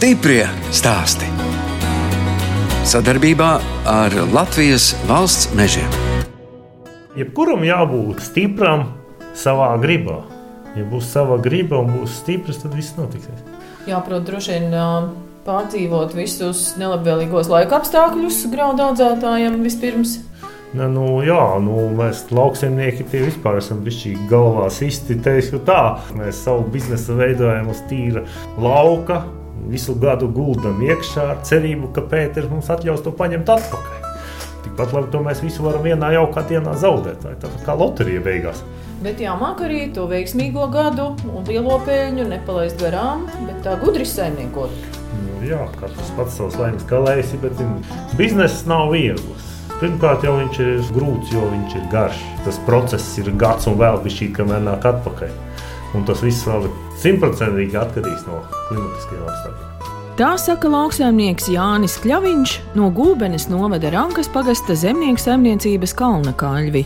Stiprie stāsti. Sadarbībā ar Latvijas valsts mežiem. Jebkuram jābūt stipram savā gribā. Ja būs sava griba un būs stiprs, tad viss notiks. Jāprot droši vien pārdzīvot visus nelabvēlīgos laika apstākļus graudu audzētājiem vispirms. Ne, nu, jā, nu, mēs lauksaimnieki tie vispār esam bijuši galvā sisti. Teikšu tā, mēs savu biznesu veidojam uz tīra lauka. Visu gadu guldam iekšā ar cerību, ka Pēters mums atļaus to paņemt atpakaļ. Tikpat labi to mēs visu varam vienā jaukā dienā zaudēt. Tā ir kā loterija beigās. Bet jāmāk arī to veiksmīgo gadu un lielo peļņu nepalaist garām, bet tā gudri saimniekot. Nu, jā, katrs pats savs laimes kalējs, bet zin, bizness nav viegls. Pirmkārt, jau viņš ir grūts, jo viņš ir garš. Tas process ir gads un vēl bija šī, kamēr nāk atpakaļ. Un tas viss vēl ir simtprocentīgi atkarīgs no klimatiskajiem apstākļiem. Tā saka lauksaimnieks Jānis Kļaviņš no Gulbenes novada Rankas pagasta zemnieku saimniecības Kalna Kaļvi.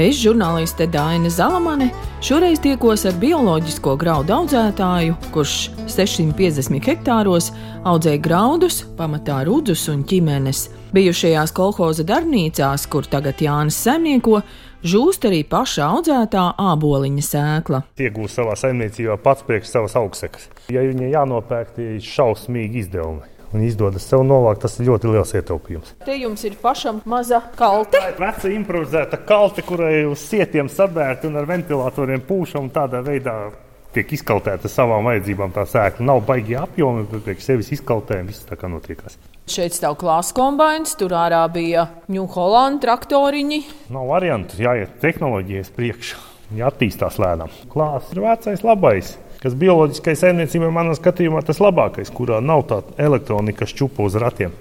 Es, žurnāliste Daina Zalamane, šoreiz tiekos ar bioloģisko graudu audzētāju, kurš 650 hektāros audzē graudus, pamatā rudzus un ķimenes. Bijušajās kolhoza darbnīcās, kur tagad Jānis saimnieko, žūst arī paša audzētā āboliņa sēkla. Iegūst savā saimniecībā pats priekš savas augsekas. Ja viņai jānopērk, tie šausmīgi izdevumi. Un izdodas sev novākt, tas ir ļoti liels ietaupījums. Te jums ir pašam maza kalte. Tā ir veca improvizēta kalte, kurai uz sietiem sabērta un ar ventilatoriem pūšam tādā veidā. Tiek izkaltēta savām vajadzībām tā sēkla. Nav baigi apjomi, bet priekš sevis izkaltējumi viss tā kā notiekās. Šeit stāv klāsts kombinācijas, tur ārā bija Ņūholanda traktoriņi. Nav variantu, jāiet tehnoloģijas priekšā, jāattīstās lēnām. Klāsts ir vecais, labais. Kas bioloģiskai saimniecībai, manā skatījumā, tas labākais, kurā nav tāda elektronika, kas čupa uz ratiem.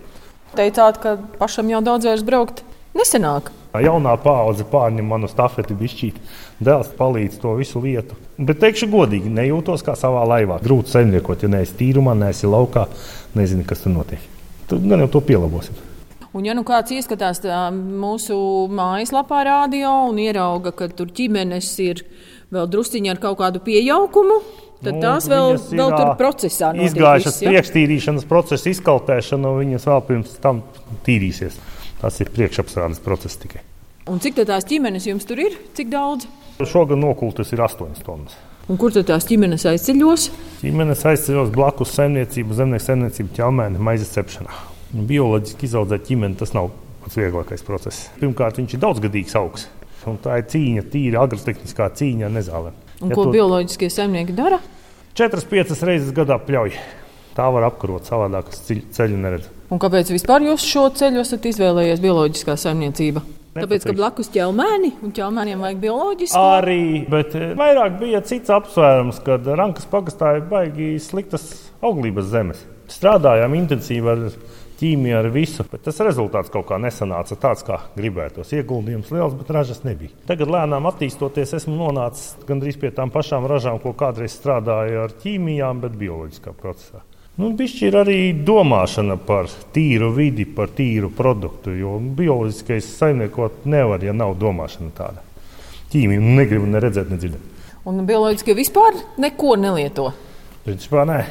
Teicāt, ka pašam jau daudz vairs braukt nesenāk. Jaunā paudze pārņem manu stafeti, bišķīt, dēls palīdz to visu vietu. Bet teikšu godīgi, nejūtos kā savā laivā. Grūti saimniekot, ja neesi tīrumā, neesi laukā, nezini, kas tur notiek. Tad gan jau to pielabosim. Un, ja nu kāds ieskatās tā, mūsu mājaslapā, rādio un ierauga, ka tur ģimenes ir vēl drusciņā ar kaut kādu pieaugumu, tad nu, tās vēl, vēl tur procesā notiek Izgājušas ja? priekštīrīšanas procesa, izkaltēšana, viņas vēl pirms tam tīrīsies. Tas ir priekšapstrādes process tikai. Un cik tad tās ģimenes jums tur ir? Cik daudz? Šogad nokultas ir 8 tonnas. Un kur tad tās ģimenes aizceļos? Ģimenes aizceļos blakus saimniecību, zemnieku saimniecību ķelmēni, maizes cepšanā. Bioloģiski izaudzēt ģimeni tas nav pats vieglākais process. Pirmkārt, viņš ir daudzgadīgs augs. Un tā ir cīņa, tīra agrotehniskā cīņa ar nezālēm. Un Ja ko tu- bioloģiskie saimnieki dara? 4-5 reizes gadā pļauj. Tā var apkarot, savādāk es ceļ- ceļu neredzu. Un kāpēc vispār jūs šo ceļu esat izvēlējies bioloģiskā saimniecība? Tāpēc, ka blakus ķelmēni un ķelmēniem vajag bioloģisku. Arī, bet eh, vairāk bija cits apsvērums, kad Rankas pagastā ir baigi sliktas auglības zemes. Strādājām intensīvi ar ķīmiju, ar visu, bet tas rezultāts kaut kā nesanāca tāds, kā gribētos. Ieguldījums liels, bet ražas nebija. Tagad lēnām attīstoties, esmu nonācis gandrīz pie tām pašām ražām, ko kādreiz strādāju ar ķīmijām, bet bioloģiskā procesā. Nu, Bišķi ir arī domāšana par tīru vidi, par tīru produktu, jo bioloģiskais saimniekot nevar, ja nav domāšana tāda. Ķīmiju negribu ne redzēt, ne dzirdēt. Un bioloģiskie vispār neko nelieto. Principā nē.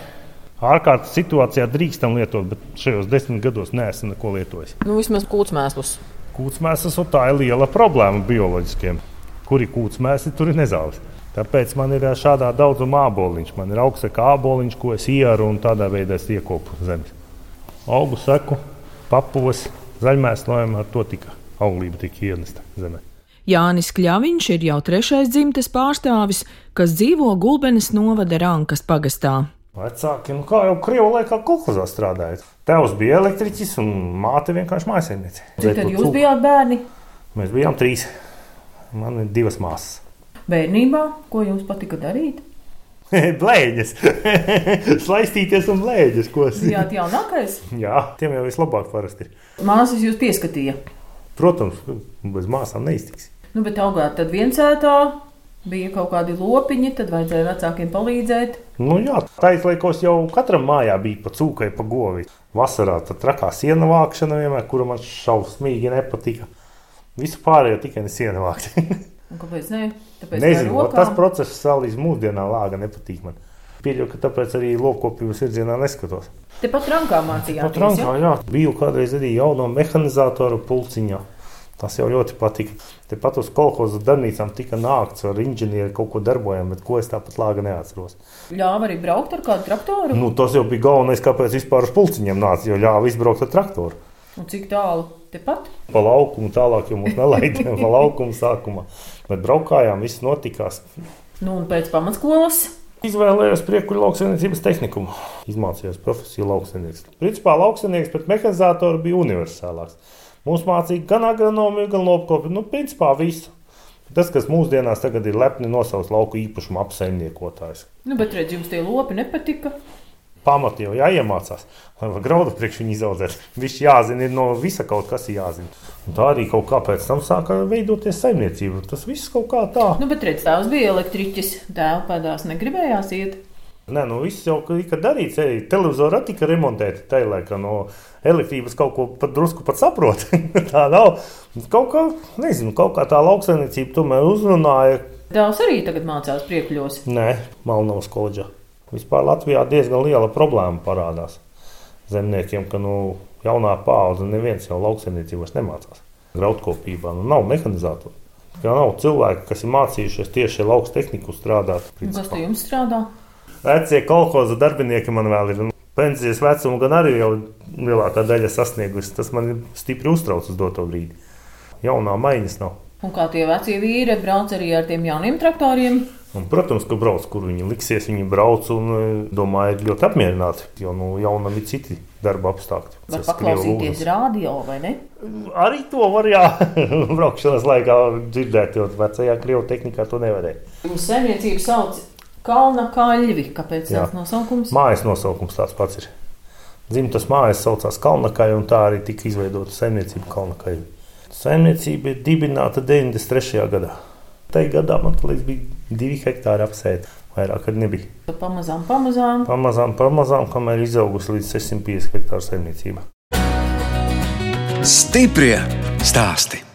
Ārkārtas situācijā drīkstam lietot, bet šajos desmit gados neesmu neko lietojis. Nu, vismaz kūtsmēslus. Kūtsmēsls un tā ir liela problēma bioloģiskiem. Kur ir kūtsmēsli, tur ir nezāles. Tāpēc man ir ā, šādā daudzumā āboliņš. Man ir augsts āboliņš, ko es iearu un tādā veidā es iekopu zemes. Augu seku, papos, zaļmēslojumu ar to tika auglība tika ienesta zemē. Jānis Kļaviņš ir jau trešais dzimtes pārstāvis, kas dzīvo Gulbenes novada Rankas pagastā. Vecāki, nu kā jau Krievijā laikā kolekcijā strādājot. Tēvs bija elektriķis un māte vienkārši mājasēmniece. Cik tad jūs bijāt bērni? Mēs bijām trīs. Man ir divas māsas. Bērnībā, ko jums patika darīt? blēģis, slaistīties un blēģis. Ko es Bijāt jaunākais? Jā, tiem jau vislabāk parasti ir. Māsas jūs pieskatīja. Protams, bez māsām neiztiks. Nu, bet augāt tad viensētā, bija kaut kādi lopiņi, tad vajadzēja vecākiem palīdzēt. Nu, jā, taisa jau katram mājā bija pa cūkai, pa govi. Vasarā tā trakā siena vākšana vienmēr, kura man šausmīgi nepatika. Visu pārējo tikai ne siena vākt. Un kāpēc ne? Tāpēc Nezinu, va tas rokām. process vēl līdz mūsdienām lāga nepatīk man. Pieļauju, ka tāpēc arī lopkopības virzienā neskatos. Tepat rankā mācījāties. Pat rankā, jā. Biju kādreiz arī jauno mehanizatoru pulciņā. Tas jau ļoti patika. Tepat uz kolekcijas darbnīcām tika nākts ar inženieri kaut ko darbojam, bet ko es tāpat lāga neatceros. Ļāva arī braukt ar kādu traktoru. Nu, tas jau bija galvenais, kāpēc vispār uz pulciņiem nāca, jo ļāva izbraukt ar traktoru. Un cik tālu? Tepat? Pa laukumu tālāk jau mūs nelaidīja, pa laukumu sākumā. Bet braukājām, viss notikās. Nu, un pēc pamatskolas. Izvēlējos priekšā lauksaimniecības tehnikumu. Izmācījos profesiju lauksaimnieks. Principā lauksaimnieks pret mehanizatoru bija universālāks. Mums mācīja gan agronomiju, gan lopkopību. Nu, principā visu. Tas, kas mūsdienās ir lepni nosaucts lauku īpašuma apsaimniekotājs. Nu, bet redz, jums tie lopi nepatika. Pamati jau jāiemācās, lai var graudu priekš viņu izaudzēt. Viņš jāzina, ir no visa kaut kas jāzina. Un tā arī kaut kā pēc tam sāka veidoties saimniecība. Tas viss kaut kā tā. Nu, bet redz, tēvs bija elektriķis, dēls pēdās negribējās iet. Nē, nu viss jau tika darīts. Ej, televizorā tika remontēta. Tā laika no elektrības kaut ko pat drusku pat saprot. tā nav. Kaut kā, nezinu, kaut kā tā lauksaimniecība tomēr uzrunāja. Dēls arī tagad mācās priekļos. Nē, Malnovas koledžā. Vispār Latvijā diezgan liela problēma parādās zemniekiem, ka nu, jaunā paudze neviens jau lauksaimniecībās nemācās. Graudkopībā nu, nav mehanizatoru. Kā nav cilvēki, kas ir mācījušies tieši lauks tehniku strādāt. Un kas te jums strādā? Vecie kolekcijas darbinieki man vēl ir. Pensijas vecumu gan arī jau lielākā daļa sasniegusi. Tas man stipri uztrauc uz doto brīdi. Jaunā maiņas nav. Un kā tie vecie vīri brauc arī ar tiem jauniem traktoriem? Un, protams, ka brauc, kur viņi liksies. Viņi brauc un, domāju, ir ļoti apmierināti. Jo nu, jaunam ir citi darba apstākļi. Var paklausīties radio vai ne? Arī to var, jā, braukšanas laikā dzirdēt, jo vecajā krievu tehnikā to nevarēja. Mums saimniecība sauc Kalna kaļvi. Kāpēc tāds nosaukums? Mājas nosaukums tāds pats ir. Dzimtas mājas saucās Kalnakai, un tā arī tika izveidota saimniecība Kalnakai. Saimniecība ir dibināta 93. gadā. Tajā gadā man liekas, bija divi hektāri apsēta. Vairāk arī nebija. Tad pamazām, pamazām. Pamazām, pamazām, kamēr izaugusi līdz 650 hektāru saimniecība. Stiprie stāsti!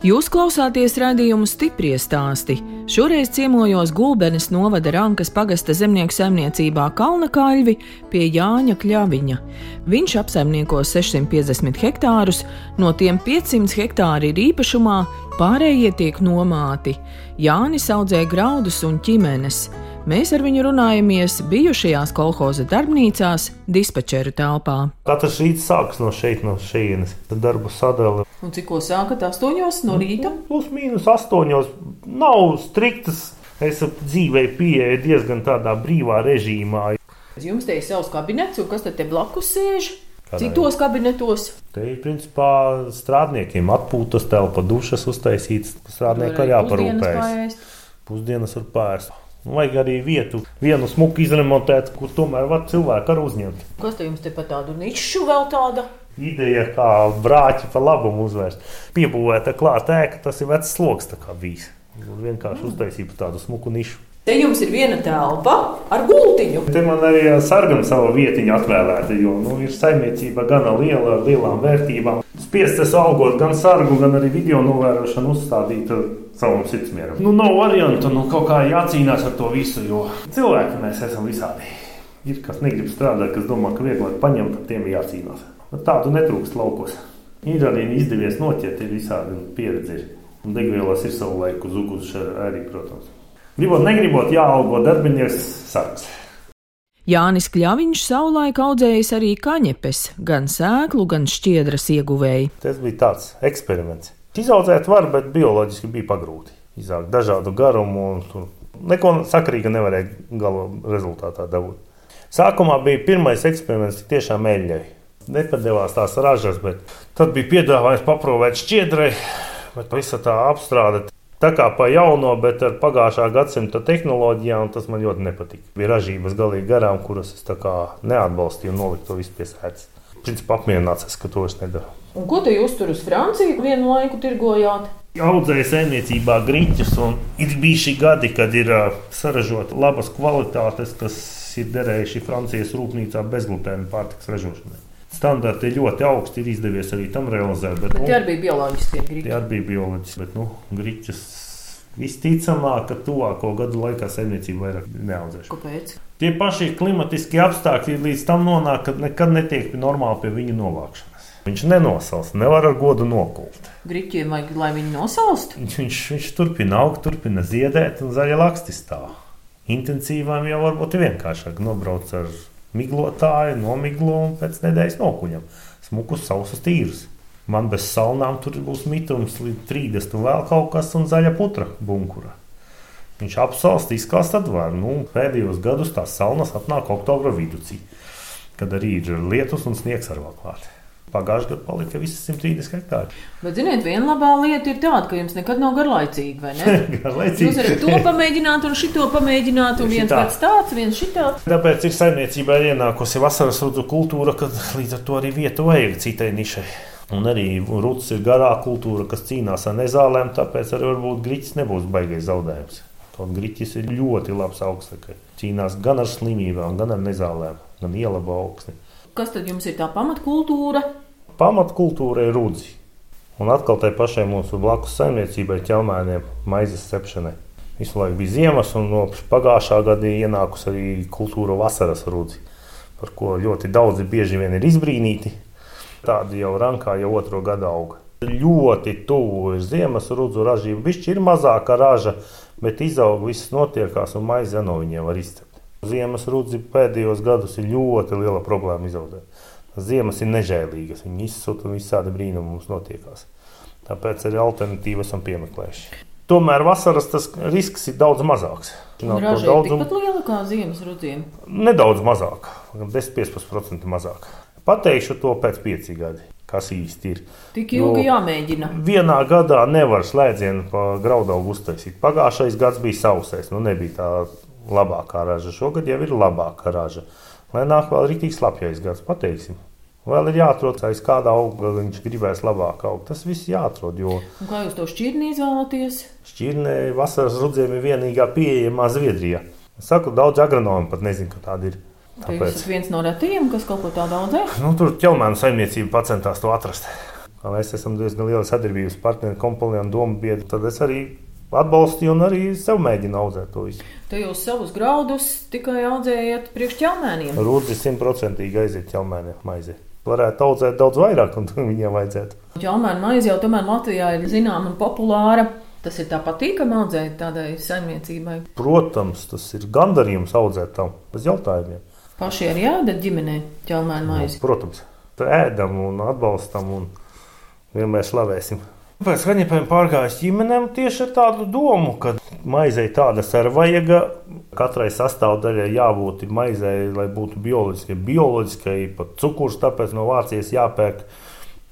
Jūs klausāties redzējumu stipri stāstī. Šoreiz ciemojos Gulbenes novada Rankas pagasta zemnieku saimniecībā Kalnakaļvi pie Jāņa Kļaviņa. Viņš apsaimnieko 650 hektārus, no tiem 500 hektāri ir īpašumā, pārējie tiek nomāti. Jānis audzē graudus un ķimenes. Mēs ar viņu runājamies bijušajās kolhoza darbnīcās, dispečera telpā. Katrs rīts sākas no šeit, no šejienes. Tad darba sadale. Un cik ko sākat? Astoņos no rīta? Plus mīnus astoņos. Nav striktas. Es dzīvē pieeju diezgan tādā brīvā režīmā. Jums te ir savs kabinets, un kas tad te blakus sēž? Citos kabinetos. Te ir principā strādniekiem atpūtas telpa, dušas uztaisītas. Strādnieki arī jāparūpējas. Pusdienas var pārst. Vajag arī vietu, vienu smuku izremontēt, kur tomēr var cilvēku arī uzņemt. Kas te jums te pat tādu nišu vēl tāda? Ideja, kā brāķi pa labumu uzvērst. Piebūvēta klāta ēka, tas ir vecs sloks bijis. Vienkārši mm. uztaisīja tādu smuku nišu. Te jums ir viena telpa ar gultiņu. Te man arī sargam savu vietiņu atvēlēta, jo nu, ir saimniecība gana liela ar lielām vērtībām. Spiests algot gan sargu, gan arī video novērošanu uzstādīt savam sirdsmieram. Nu, nav variantu, nu, kaut kā jācīnās ar to visu, jo cilvēki mēs esam visādi. Ir kas negrib strādāt, kas domā, ka vieglāk paņemt, tad tiem jācīnās. Bet tādu netrūkst laukos. Ir arī izdevies noķert, ir visādi pieredzi. Un degvielas ir savu laiku zuguši arī, protams. Gribot, negribot, jāalgo darbinieks sargs. Jānis Kļaviņš savulaik audzējis arī kaņepes, gan sēklu, gan šķiedras ieguvēji. Tas bija tāds eksperiments. Izaudzēt var, bet bioloģiski bija pagrūti. Izaugt dažādu garumu, un tur neko sakrīga nevarēja gala rezultātā dabūt. Sākumā bija pirmais eksperiments, tiešām eļļai. Nepadevās tās ražas, bet tad bija piedāvājums paprovēt šķiedrai, bet visa tā apstrāde. Tā kā pa jauno, bet ar pagājušā gadsimta tehnoloģijām, tas man ļoti nepatika. Bija ražības galīgi garām, kuras es neatbalstīju un noliku to visu pie sēdes. Principā apmierināts, ka to es nedaru. Un ko te jūs tur uz Franciju vienu laiku tirgojāt? Audzēju saimniecībā grīķus, un ir bijuši gadi, kad ir saražota labas kvalitātes, kas ir derējuši Francijas rūpnīcā bezglutēna pārtiks ražošanai. Standarti ir ļoti augsti, ir izdevies arī tam realizēt. Bet, bet tie arī bija bioloģiskie griķi. Tie arī bija bioloģiski, bet nu, griķus visticamāk, ka tuvāko gadu laikā saimniecība vairāk neaudzēs. Kāpēc? Tie paši klimatiskie apstākļi līdz tam nonāk, ka nekad netiek normāli pie viņa novākšanas. Viņš nenosals, nevar ar godu nokult. Griķiem vajag, lai viņi nosalst. Viņš, viņš, turpina augt, turpina ziedēt, un zaļa laksti stāv. Intensīvām jau varbūt vienkāršāk nobraukt ar miglotāju, nomiglo un pēc nedēļas nokuņam. Smukus, sausus, tīrus. Man bez salnām tur būs mitums līdz 30 un vēl kaut kas un zaļa putra bunkura. Viņš apsalst, izkāst atvēru. Nu, pēdējos gados tās salnas atnāk oktobra vidū, kad arī ir lietus un sniegs ar vēl klāt. Pagājušajā gadā palika visas 130 hektāri. Bet, ziniet, viena labā lieta ir tāda, ka jums nekad nav garlaicīgi, vai ne? garlaicīgi. Jūs varat to pamēģināt, un šito pamēģināt, un viens pats tāds, viens šitāds. Tāpēc ir saimniecībā ienākusi vasaras rudzu kultūra, kad līdz ar to arī vietu vajag citai nišai. Un arī rūtas ir garā kultūra, kas cīnās ar nezālēm, tāpēc arī varbūt grīķis nebūs baigais zaudējums. Kaut grīķis ir ļoti labs augsts, cīnās gan ar slimībām, gan ar nezālēm, gan ielaba augstni. Kas tad jums ir tā pamatkultūra? Pamatkultūra ir rudzi. Un atkal tai pašai mūsu blakus saimniecībai, ķelmēniem, maizes cepšanai. Visu laiku bija ziemas, un no pagājušā gada ienākusi arī kultūra vasaras rudzi, par ko ļoti daudzi bieži vien ir izbrīnīti. Tāda jau rankā jau otro gadu auga. Ļoti tuvu ir ziemas rudzu ražība. Bišķi ir mazāka raža, bet izaug viss notiekās un maize no viņiem var izcept. Ziemas rudzi pēdējos gados ir ļoti liela problēma izaudēt. Ziemas ir nežēlīgas, viņi izsūta un visādi brīnumi mums notiekās. Tāpēc arī alternatīvu esam piemeklējuši. Tomēr vasaras risks ir daudz mazāks. Raža ir daudz... tikpat liela kā ziemas rudziem? Nedaudz mazāk, 10-15% mazāk. Pateikšu to pēc pieciem gadiem. Kas īsti ir? Tik ilgi jo jāmēģina. Vienā gadā nevar slēdzienu pa graudaugu uztaisīt. Pagājušais gads bija sausais, nu nebija tā labākā raža. Šogad jau ir labākā raža. Lai nāk vēl rītīgi slapjais gads, pateiksim. Vēl ir jāatrod, aiz kāda auga viņš gribēs labāk augt. Tas viss jāatrod. Jo... Un kā jūs to šķirni izvēlaties? Šķirnē vasaras rudzēm ir vienīgā pieejamā Zviedrijā. Es saku, daudz agronomu pat nezinu, ka tāda ir. Tāpēc... Jūs esat viens no retajiem, kas kaut ko tādu audzē? Nu, tur ķelmēnu saimniecība centās to atrast. Mēs esam diezgan liela sadarbības partneri, kompānija un domu biedri. Tad es arī atbalstīju un arī sev mēģinu audzēt to visu. Tu jūs savus graudus tikai audzējat priekš ķelmēniem? Rūdzi simtprocentīgi aiziet ķelmēniem maizē. Varētu audzēt daudz vairāk, un viņiem vajadzētu. Ķelmēna maize jau tomēr Latvijā ir zināma un populāra. Tas ir tā patīkami audzēt tādai saimniecībai. Protams, tas ir gandarījums audzēt tam bez jautājumiem. Paši arī ēdat ģimenē ķelmēnu nu, maizi? Nu, protams, ēdam un atbalstam un vienmēr slavēsim. Pēc skaņepēm pārgājis ģimenēm tieši ar tādu domu, ka maizei tādas ir vajaga. Katrai sastāvdaļai jābūt maizei, lai būtu bioloģiskai, bioloģiskai pat cukurs, tāpēc no Vācijas jāpērk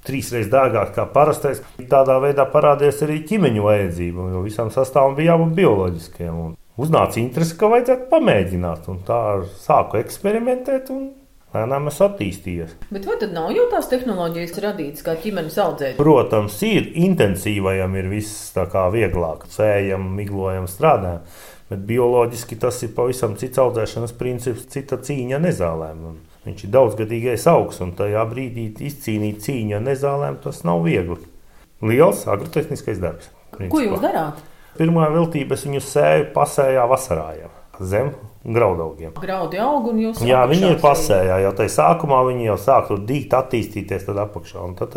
trīsreiz dārgāk kā parastais. Tādā veidā parādījās arī ķīmeņu vajadzība, jo visam sastāvam bija jābūt bioloģiskiem uznāca interese, ka vajadzētu pamēģināt. Un tā sāku eksperimentēt. Lēnām es attīstījos. Bet vai tad nav jau tās tehnoloģijas radītas, kā ķīmenes audzēt? Protams, ir intensīvajam, ir viss tā kā vieglāk, sējam, miglojam, strādājam. Bet bioloģiski tas ir pavisam cits audzēšanas princips, cita cīņa nezālēm. Un viņš ir daudzgadīgais augs, un tajā brīdī izcīnīt cīņu nezālēm tas nav viegli. Liels agrotehniskais darbs. Principā. Ko jūs darāt? Pirmā viltība es viņu sēju pasējā vasarā zem graudaugiem. Graudi aug un jūs Jā, viņi ir pasējā. Jau tajā sākumā viņi jau sāk tur dīt, attīstīties tad apakšā. Un tad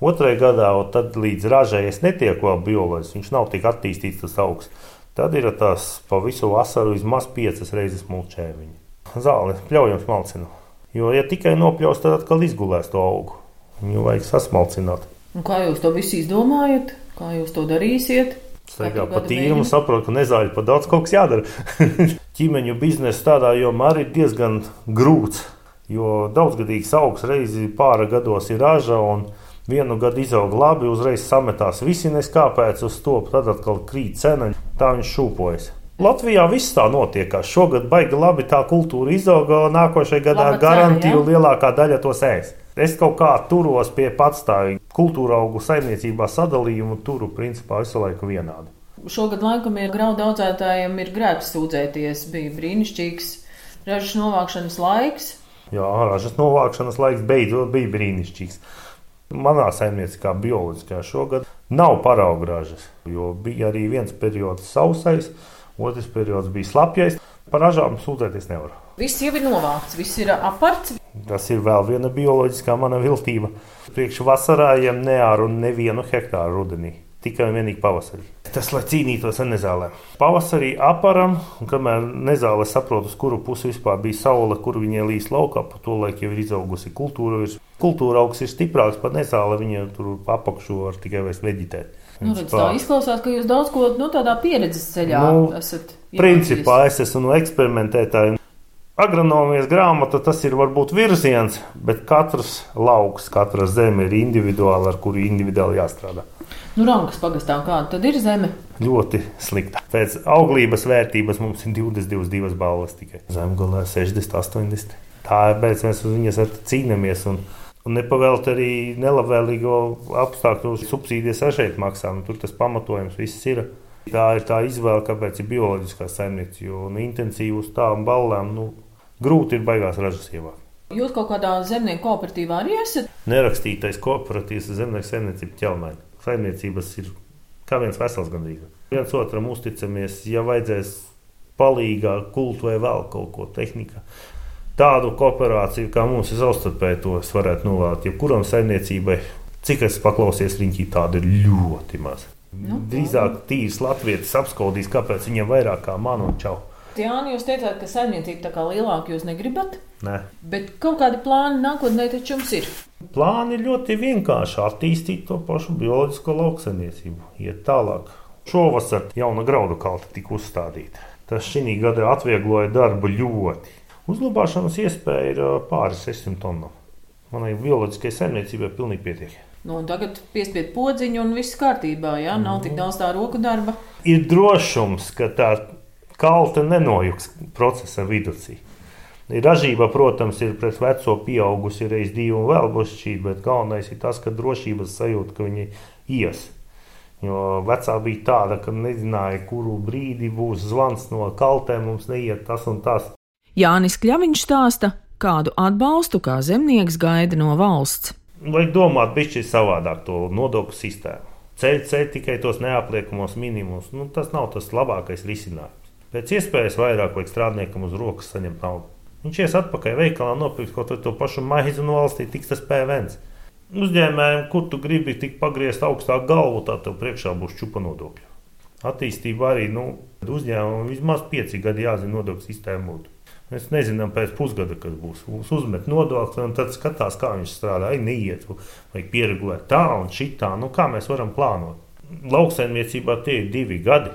otrajā gadā, tad līdz ražai es netieku vēl bioloģiski, viņš nav tik attīstīts tas augsts. Tad ir tas pa visu vasaru vismaz piecas reizes mulčē viņa. Zāle pļaujams malcina. Jo, ja tikai nopļaus, tad atkal izgulēs to augu. Viņu vajag sasmalcināt. Un kā jūs to visu izdomājat? Kā jūs to darīsiet? Staigā pa tīrumu, saprotu, ka nezāļu pa daudz kaut kas jādara. Ķīmeņu biznesa tādā jomā arī ir diezgan grūts, jo daudzgadīgs augs reizi pāra gados ir raža un vienu gadu izaug labi, uzreiz sametās visi neskāpēc uz to, tad atkal krīt cena, tā viņš šūpojas. Latvijā viss tā notiekās. Šogad baigi labi tā kultūra izauga, nākošajā gadā garantiju lielākā daļa tos ēst. Es kaut kā turos pie patstāvīga kultūra augu saimniecībā sadalījumu, turu principā visu laiku vienādi. Šogad laikam ir graudu audzētājiem ir grēks sūdzēties, bija brīnišķīgs ražas novākšanas laiks. Jā, ražas novākšanas laiks beidzot bija brīnišķīgs. Manā saimniecībā, bioloģiskā šogad nav paraugu ražas, jo bija arī viens periods sausais, otrs periods bija slapjais. Par ražām sūdzēties nevar. Viss jau ir novākts, viss ir aparts. Tas ir vēl viena bioloģiskā mana viltība. Priekš vasarājiem neāru nevienu hektāru rudenī, tikai un vienīgi pavasarī. Tas, lai cīnītos ar nezālēm. Pavasarī aparam, un kamēr nezāle saprot, uz kuru pusi vispār bija saule, kur viņai līs laukā, pa to laiku jau ir izaugusi kultūra. Kultūra augs ir stiprāks par nezāli, viņa tur apakšu var tikai vairs veģitēt. Nu, redz, tā izklausās, ka jūs daudz ko nu, tādā pieredzes ceļā Nu, esat. Principā es esmu no eksperimentētāju. Agronomijas grāmata tas ir varbūt virziens, bet katrs lauks, katra zeme ir individuāla, ar kuru individuāli jāstrādā. Nu, Rankas pagastā kāda tad ir zeme? Ļoti slikta. Pēc auglības vērtības mums ir 22 balvas tikai. Zemgolē 60, 80. Tā ir pēc mēs uz viņas cīnāmies. Un, un nepavelt arī nelabvēlīgo apstākļu subsīdijas ar šeit maksām. Tur tas pamatojums viss ir. Tā ir tā izvēle, kāpēc ir bioloģiskā saimniecība. Nu, intensīvi uz tām balvām nu, grūti ir baigās ražas ievākt. Jūs kaut kādā zemnieku kooperatīvā arī esat? Nerakstītais kooperatīvs zemnieku saimniecība ķelmēni. Saimniecības ir kā viens vesels gandrīz. Viens otram uzticamies, ja vajadzēs palīgā, kultu vai vēl kaut ko tehnikā. Tādu kooperāciju, kā mums ir savstarpēji, to es varētu novēlēt jebkuram saimniecībai. Cik es paklausies riņķī, tāda ir ļoti maz. Nu, Drīzāk tīrs latvietis apskaudīs, kāpēc viņam vairāk kā man un čau. Jāni, jūs teicāt, ka saimniecība tā kā lielāka jūs negribat, Nē. bet kaut kādi plāni nākotnē taču jums ir. Plāni ir ļoti vienkārši attīstīt to pašu bioloģisko lauksaimniecību, iet tālāk. Šovasar jauna graudu kalta tika uzstādīta. Tas šī gada atviegloja darbu ļoti. Uzglabāšanas iespēja ir ā, pāri 600 tonnām. Manai bioloģiskajai saimniecībai pilnīgi pietiek. Nu, tagad piespied podziņu un viss kārtībā, jā, nav tik daudz tā roku darba. Ir drošums, ka tā kalta nenojuks procesa vidū. Ražība, protams, ir pret veco pieaugusi reiz divi un vēl būs šī, bet galvenais ir tas, ka drošības sajūta, ka viņi ies. Jo vecā bija tāda, ka nezināja, kuru brīdi būs zvans no kaltēm, mums neiet tas un tas. Jānis Kļaviņš stāsta, kādu atbalstu kā zemnieks gaida no valsts. Vajag domāt, bišķi savādāk to nodokļu sistēmu. Ceļ, ceļ tikai tos neapliekamos minimumus. Nu, tas nav tas labākais risinājums. Pēc iespējas vairāk vajag strādniekam uz rokas saņemt naudu. Viņš ies atpakaļ veikalā, nopirks kaut to pašu maizi un valstī tiks tas PVN. Uzņēmējiem, kur tu gribi tik pagriezt augstāk galvu, tā tev priekšā būs čupa nodokļi. Attīstība arī nu, uzņēmumam vismaz pieci gadi jāzina nodokļu sistēmu. būtu. Mēs nezinām pēc pusgada, kas būs. Mums uzmet nodokli, un tad skatās, kā viņš strādā. Ai, neiet, vajag pieregulēt tā un šitā. Nu, kā mēs varam plānot? Lauksaimniecībā tie ir divi gadi.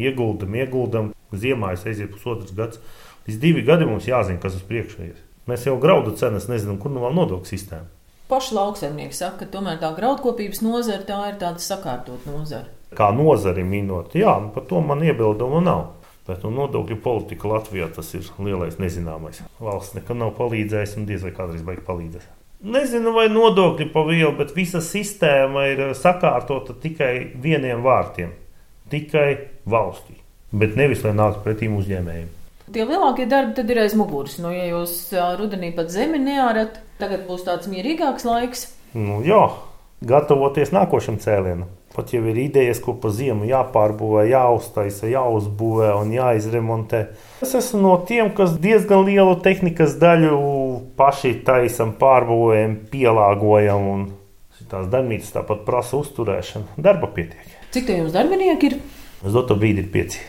Ieguldam, ieguldam, ziemā aiziet pusotrs gads. Līdz divi gadi mums jāzina, kas uz priekšu ir. Mēs jau graudu cenas nezinām, kur nu vēl nodokļu sistēma. Paši lauksaimnieki saka, ka tomēr tā graudkopības nozara tā ir tāda sakārtot nozara. Kā nozari minot, jā, nu, par to man iebildumu nav. Bet nu, nodokļu politika Latvijā tas ir lielais nezināmais. Valsts nekad nav palīdzējusi un diez vai kādreiz beigas palīdzēs. Nezinu, vai nodokļi pa vielu, bet visa sistēma ir sakārtota tikai vieniem vārtiem - tikai valstī. Bet nevis lai nāktu pretīm uzņēmējiem. Tie lielākie darbi tad ir aiz muguras. Nu, ja jūs rudenī pat zemi neārat, tagad būs tāds mierīgāks laiks. Nu, jā, gatavoties nākošam cēlienam. Pat jau ir idejas, ko pa ziemu jāpārbūvē, jāuztaisa, jāuzbūvē un jāizremontē. Es esmu no tiem, kas diezgan lielu tehnikas daļu paši taisam, pārbūvējam, pielāgojam. Un tās darbnīcas tāpat prasa uzturēšanu. Darba pietiek. Cik tie jums darbinieki ir? Uz doto brīdi ir pieci.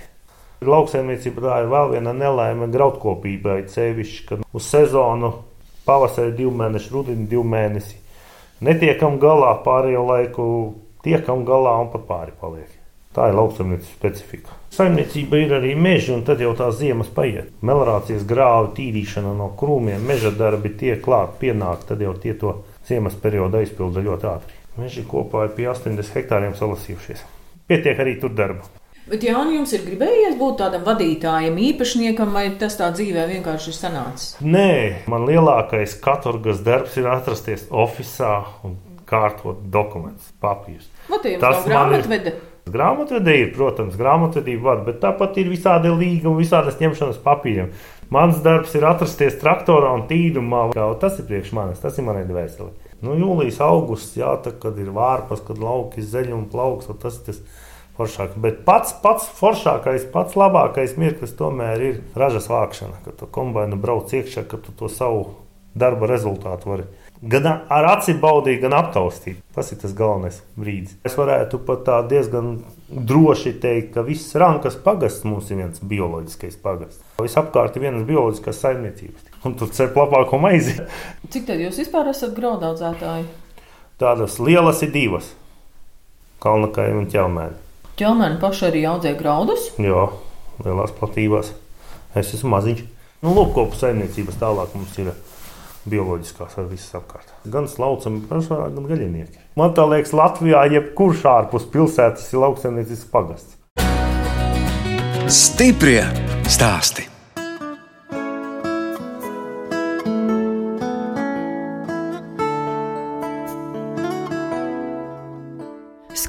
Lauksaimniecība tā ir vēl viena nelaime graudkopībai. Cevišķi, kad uz sezonu pavasarī divi mēneši, rudenī divi mēneši. Netiekam galā pārējo laiku, tiekam galā un pat pāri paliek. Tā ir lauksaimniecības specifika. Saimniecība ir arī meža, un tad jau tās ziemas paiet. Melnācijas grāva, tīrīšana no krūmiem, meža darbi tiek klāt, pienāk, tad jau tie to ziemas periodu aizpilda ļoti ātri. Meži kopā ir pie 80 hektāriem salasījušies. Pietiek arī tur darba. Bet Jānis, jums ir gribējies būt tādam vadītājam, īpašniekam, vai tas tā dzīvē vienkārši ir sanācis? Nē, man lielākais katorgas darbs ir atrasties oficiālā un kārtot dokumentus, papīrus. Tas man ir-? Grāmatvedē ir, protams, grāmatvedība var, bet tāpat ir visādi līgumi, visādas ņemšanas papīri. Mans darbs ir atrasties traktorā un tīrumā. Tas ir priekš manis, tas ir manai dvēselē. Nu, jūlijas, augusts, jā, tā, kad ir vārpas, kad lauki zeļ un plauks, tas ir tas foršāk. Bet pats, pats foršākais, pats labākais mirklis tomēr ir ražas vākšana, kad tu kombinācijā brauc iekšā, ka tu to savu darba rezultātu vari gan ar aci baudīt, gan aptaustīt. Tas ir tas galvenais brīdis. Es varētu pat tā diezgan droši teikt, ka viss rankas pagasts mums ir viens bioloģiskais pagasts. Visapkārt ir vienas bioloģiskās saimniecības. Un tur cer labāko maizi. Cik tad jūs vispār esat graudaudzētāji? Tādas lielas ir divas. Kalnakai un ķelmēni. Ķelmēni paši arī audzē graudus? Jā, lielās platībās. Es esmu maziņš. Nu, lopkopu saimniecības tālāk mums ir bioloģiskās ar visas apkārt. Gan slaucami, gan gaļinieki. Man liekas, Latvijā jebkurš ārpus pilsētas ir lauksaimniecības pagasts. Stiprie stāsti!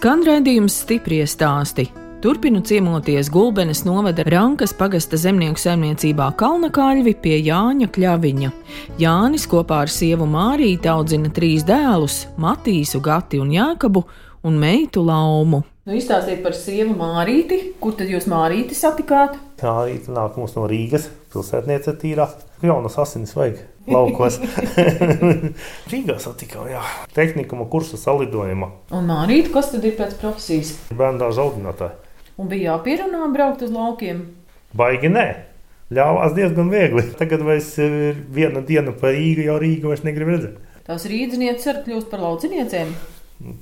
Skan raidījums stiprie stāsti Turpinu ciemoties Gulbenes novada Rankas pagasta zemnieku saimniecībā Kalnakaļvi pie Jāņa Kļaviņa. Jānis kopā ar sievu Mārīti audzina trīs dēlus - Matīsu, Gati un Jākabu un meitu Laumu. Nu, izstāstiet par sievu Mārīti. Kur tad jūs Mārīti satikāt? Mārīti nāk mums no Rīgas, pilsētniece tīrā. Jaunas asinis vajag laukos. Rīgā satikām, jā. Tehnikuma kursa salidojuma. Un Mārīti, kas tad ir pēc profesijas? Bērndāža audzinātāja. Un bija jāpierunā braukt uz laukiem? Baigi nē. Ļāvās diezgan viegli. Tagad vairs ir viena diena pa Rīgu, jau Rīgu vairs negrib redzēt. Tās rīznieces arī kļūst par lauciniecēm.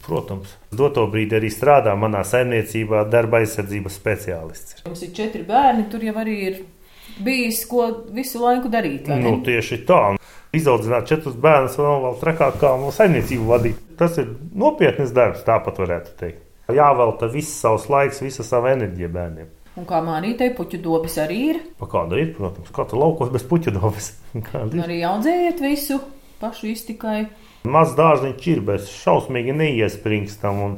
Protams, doto brīdi arī strādā manā saimniecībā darba aizsardzības speciālists. Jums ir četri bērni, tur jau arī ir bijis ko visu laiku darīt. Nu, tieši tā. Izaudzināt četrus bērnus vēl, vēl trakāk kā mūsu saimniecību vadīt. Tas ir nopietns darbs, tāpat varētu teikt jāvelta viss savs laiks, visa sava enerģija bērniem. Un kā mānītei, puķu dobis arī ir? Pa kāda ir, protams, katra laukos bez puķu dobis. arī audzējiet visu pašu iztikai. Maz dārziņš ir, bet šausmīgi neiespringstam un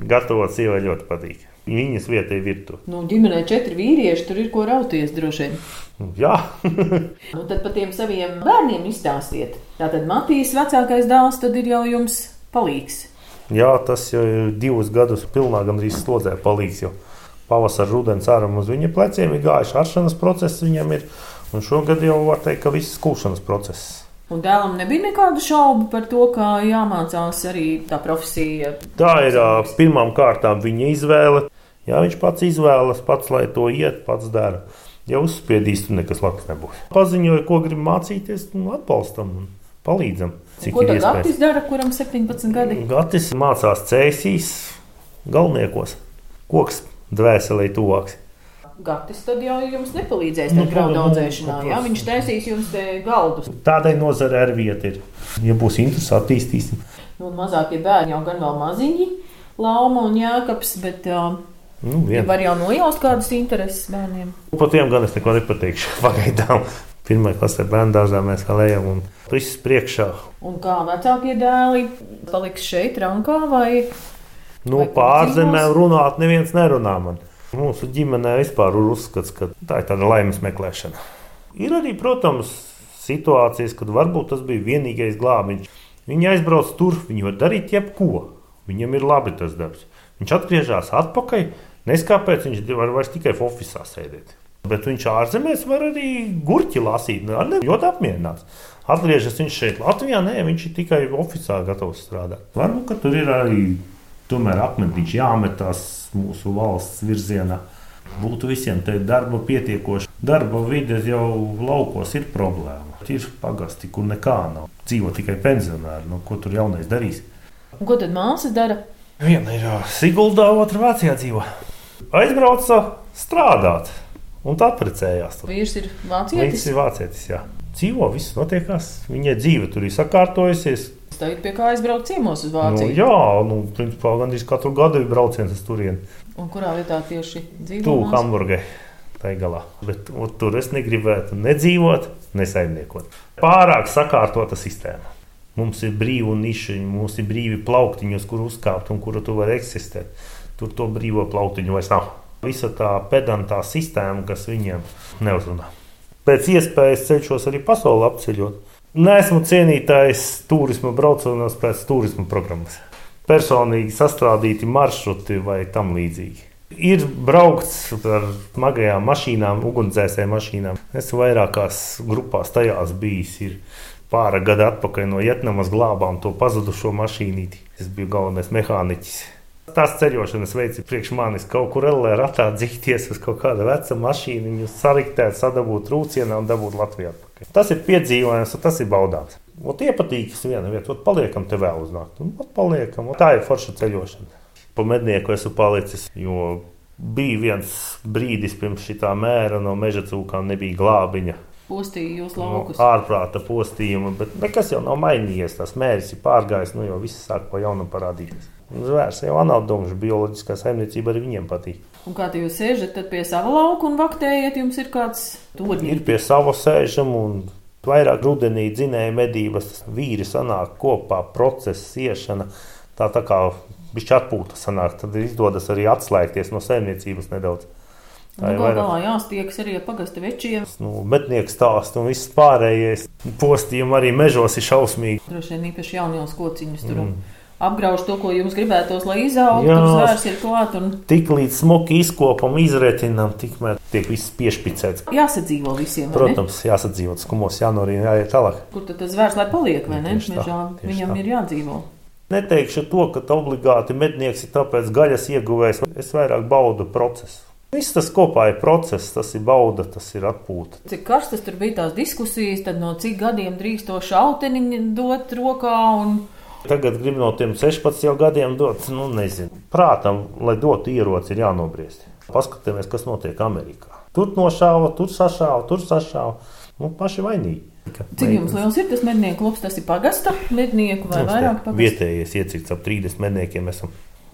gatavot sievai ļoti patīk. Viņas vietā ir virtuve. Nu, ģimenē četri vīrieši, tur ir ko rauties droši vien. Jā. nu, tad par tiem saviem bērniem izstāstiet. Tātad Matīs, vecākais dēls, ir jau jums palīgs. Jā, tas jau ir divus gadus pilnā gandrīz slodzē palīdz. Pavasarī, rudens āram uz viņa pleciem ir gājis aršanas process viņam ir. Un šogad jau var teikt, ka viss skūšanas process. Un dēlam nebija nekādu šaubu par to, kā jāmācās arī tā profesija. Tā ir pirmām kārtām viņa izvēle. Jā, viņš pats izvēlas, pats lai to iet, pats dara. Ja uzspiedīs, tad nekas labs nebūs. Paziņoja, ko grib mācīties, nu, atbalstam un palīdzam. Cik Ko tad Gatis dara, kuram 17 gadi? Gatis mācās cēsīs, galveniekos, koks dvēselē tuvāks. Gatis tad jau jums nepalīdzēs nu, graudu audzēšanā. Jā, viņš taisīs jums galdus. Tādai nozare ar vietu ir. Ja būs interesi, attīstīsim. Nu, mazākie bērni jau gan vēl maziņi, Lauma un Jākaps, bet uh, nu, vien. var jau nojaust kādas intereses bērniem. Par tiem gan es neko nepateikšu pagaidām. Pirmā klasē bērnu dārzā mēs vēl ejam un viss priekšā. Un kā vecākie dēli paliks šeit, Rankā vai? Nu, pārzemēm runāt, neviens nerunā man. Mūsu ģimenē vispār ir uzskats, ka tā ir tāda laimes meklēšana. Ir arī, protams, situācijas, kad varbūt tas bija vienīgais glābiņš. Viņi aizbrauc tur, viņi var darīt jebko. Viņam ir labi tas darbs. Viņš atgriežas atpakaļ. Neskāpēc viņš var vairs tikai oficiālā sēdēt. Bet viņš ārzemēs var arī gurķi lasīt. Ar ne ļoti apmierināts. Atgriežas viņš šeit, Latvijā. Nē, viņš ir tikai oficiāli gatavs strādāt. Varbūt, tur ir arī tomēr akmentiņš jāmetās mūsu valsts virzienā. Būtu visiem te darba pietiekoši. Darba vides jau laukos ir problēma. Ir pagasti, kur nekā nav. Dzīvo tikai pensionāri. Nu, ko tur jaunais darīs? Ko tad māsas dara? Viena ir Siguldā, otra Vācijā dzīvo. Aizbrauca strādāt. Un tā apprecējās. Vīrs ir vācietis. Viņš ir vācietis, jā. Dzīvo, viss notiekās. Viņai dzīve tur ir sakārtojusies. Tagad pie kā aizbraucu ciemos uz Vāciju. Nu, jā, nu, principā gandrīz katru gadu ir brauciens uz turieni. Un kurā vietā tieši dzīvo? Tūlīt Hamburgai. Bet o, tur es negribētu nedzīvot, nesaimniekot. Pārāk sakārtota sistēma. Mums ir brīva niša, mums ir brīvi plauktiņi, uz kuru uzkāpt un kuru tu vari eksistēt. Tur to brīvo plautiņu vairs nav. Visa tā pedantā sistēma, kas viņiem neuzrunā. Pēc iespējas cenšos arī pasauli apceļot. Nesmu cienītājs turisma braucienos pēc turisma programmas. Personīgi sastrādīti maršruti vai tam līdzīgi. Ir braukts ar smagajām mašīnām, ugunsdzēsēju mašīnām. Es vairākās grupās tajās bijis. Ir pāra gada atpakaļ no Vietnamas glābām to pazudušo mašīnīti. Es biju galvenais mehāniķis. Tās ceļošanas veids ir priekš manis kaut kur ellē ratā dzīties uz kaut kāda veca mašīna, viņu sariktēt, sadabūt rūcienā un dabūt Latvijā. Tas ir piedzīvojums, tas ir baudāms. Un tie patīkas viena vieta, un paliekam te vēl uznākt. Un paliekam, un tā ir forša ceļošana pa mednieku esmu palicis. Jo bija viens brīdis pirms šī mēra no meža cūkām, nebija glābiņa. Postīja jūs laukus. No ārprāta postījuma, bet nekas jau nav mainījies. Tas mērķis ir pārgājis, nu jau viss sāk pa jaunam parādīties. Zvērs jau anaudomš, bioloģiskā saimniecība arī viņiem patīk. Un kā jūs sēžat pie sava lauka un vaktējat, jums ir kāds torņi? Ir pie sava sēžam un vairāk rudenī dzinēja medības, vīri sanāk kopā, process, iešana. Tā tā kā bišķi atpūta sanāk, tad izdodas arī atslēgties no saimniecības nedaudz. Tā nu, ir vairāk... galā jāstiekas arī ar pagasta večiem. Nu, Betnieku stāsts un viss pārējais. Postījumi arī mežos ir šausmīgi. Droši vien īpaši jaunos kociņus tur. Mm. Apgrauž to, ko jums gribētos, lai izaugtu, tur zvērs ir klāt. Un... Tik līdz smuki izkopam, izretinam, tikmēr tiek viss piešpicēts. Jāsadzīvo visiem. Protams, jāsadzīvo, skumos, jānorīna, jāiet tālāk. Kur tad tas zvērs lai paliek, vai ne? Mežā viņam tā. ir jādzīvo. Neteikšu to, ka obligāti mednieks ir tāpēc gaļas ieguvējs. Es vairāk baudu procesu. Viss tas kopā ir process, tas ir bauda, tas ir atpūta. Cik karstas tur bija tās diskusijas, tad no cik gadiem drīkst to šauteni dot rokā? Un... Tagad grib no tiem 16 gadiem dot, nu nezinu. Prātam, lai dotu ieroci, ir jānobriest. Paskatāmies, kas notiek Amerikā. Tur nošāva, tur sašāva, tur sašāva. Nu, paši vainīgi. Cik jums liels ir tas mednieku klubs? Tas ir pagasta mednieku vai Mums vairāk pagasta? Vietējais iecirts ap 30 medniekiem. Esam.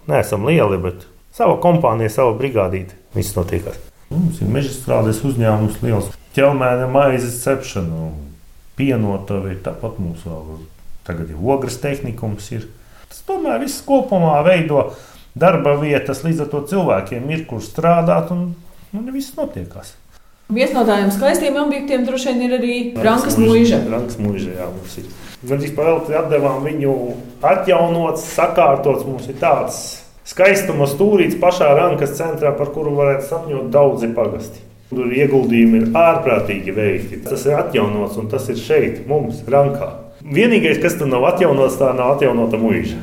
Neesam lieli, bet sava kompānija, sava brigādīte. Viss notiekās. Mums ir meža strādes uzņēmums liels. Ķelmēna maizes cepšana, pienotavi tāpat mums vēl. Tagad ir ogres tehnikums. Ir. Tas tomēr viss kopumā veido darba vietas, līdz ar to cilvēkiem ir kur strādāt un, un viss notiekās. Viens no tādiem skaistiem objektiem droši vien ir arī Rankas mūža. Rankas mūža, jā, mums ir. Gan izpēlēti atdevām viņu atjaunots, sakārtots. Mums ir tāds skaistuma stūrīts pašā Rankas centrā, par kuru varētu sapņot daudzi pagasti. Tur ieguldījumi ir ārprātīgi veikti. Tas ir atjaunots un tas ir šeit, mums, Rankā. Vienīgais, kas tur nav atjaunots, tā nav atjaunota mūža.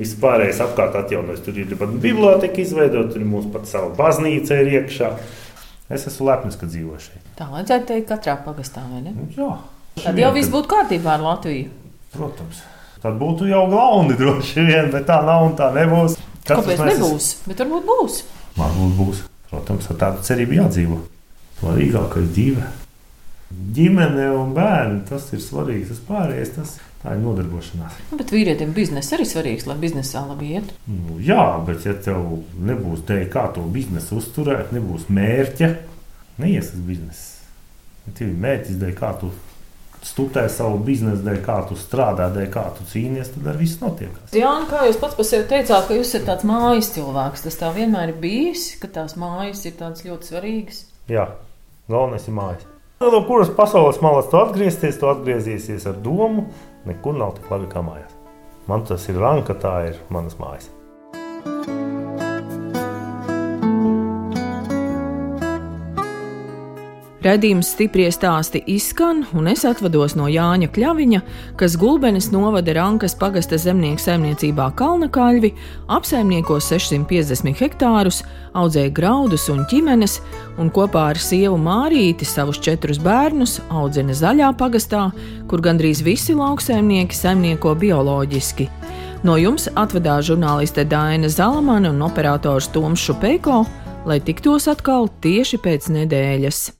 Viss pārējais apkārt atjaunots. Tur ir pat biblioteka izveidota, tur mums pat sava baznīca ir iekšā. Es esmu lepns, ka dzīvoju šeit. Tā vajadzētu teikt katrā pagastā, vai ne? Jā. Tad jau viss būtu kārtībā ar Latviju. Protams. Tad būtu jau glauni droši vien, bet tā nav un tā nebūs. Katrs Kāpēc mēs... nebūs? Bet varbūt būs. Varbūt būs. Protams, ar tādu cerību jādzīvo. Svarīgākais dzīve. Ģimene un bērni, tas ir svarīgs. Tas pārējais, tas Tā ir nodarbošanās. Nu, bet vīrietim biznesa arī svarīgs, lai biznesā labi iet. Nu, jā, bet ja tev nebūs dēļ, kā to biznesu uzturēt, nebūs mērķa, neies uz biznesu. Ja tev ir mērķis dēļ, kā tu studē savu biznesu, dēļ, kā tu strādā, dēļ, kā tu cīnies, tad ar visu notiek. Jā, kā jūs pats par sevi teicāt, ka jūs esat tāds mājas cilvēks. Tas tā vienmēr ir bijis, ka tās mājas ir tādas ļoti svarīgas. Jā, galvenais ir mājas. No kuras pasaules malas tu atgriezties, tu atgriezīsies ar domu, nekur nav tik labi kā mājās. Man tas ir ranka, tā ir manas mājas. Radījums stipri stāsti izskan, un es atvados no Jāņa Kļaviņa, kas Gulbenes novada Rankas pagasta zemnieku saimniecībā Kalnakaļvi, apsaimnieko 650 hektārus, audzēja graudus un ķimenes, un kopā ar sievu Mārīti savus četrus bērnus audzina zaļā pagastā, kur gandrīz visi lauksaimnieki saimnieko bioloģiski. No jums atvedās žurnāliste Dāna Zalamana un operators Toms Šupeiko, lai tiktos atkal tieši pēc nedēļas.